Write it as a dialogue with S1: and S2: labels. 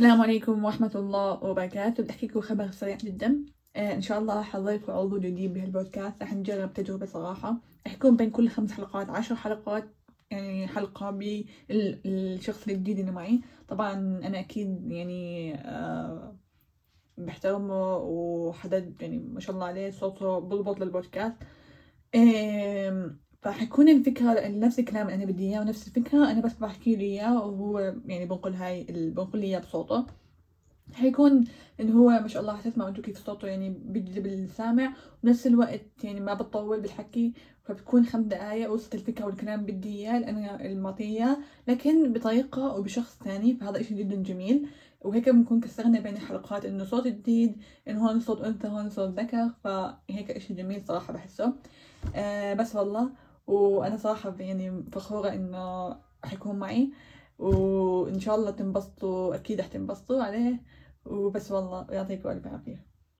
S1: السلام عليكم ورحمة الله وبركاته. بدي أحكي لكم خبر سريع جدا. آه إن شاء الله راح أضيف عضو جديد بهالبودكاست راح نجرب تجربة صراحة. راح يكون بين كل خمس حلقات عشر حلقات يعني حلقة بالشخص الجديد اللي معي. طبعا أنا أكيد يعني آه بحترمه وحدد يعني ما شاء الله عليه صوته بضبط للبودكاست. فحيكون الفكرة نفس الكلام اللي أنا بدي إياه ونفس الفكرة أنا بس بحكي له إياه وهو يعني بنقل هاي بنقل لي إياه بصوته. حيكون إنه هو ما شاء الله حتسمعوا انتو كيف صوته يعني بيجذب السامع وبنفس الوقت يعني ما بتطول بالحكي فبتكون خمس دقايق وصلت الفكرة والكلام بدي إياه أنا المعطيه لكن بطريقة وبشخص ثاني فهذا إشي جدا جميل. وهيك بنكون كسرنا بين الحلقات إنه صوت جديد إنه هون صوت أنثى هون صوت ذكر فهيك إشي جميل صراحة بحسه. آه بس والله وأنا صراحة يعني فخورة إنه حيكون معي وإن شاء الله تنبسطوا أكيد حتنبسطوا عليه وبس والله يعطيكم ألف عافية.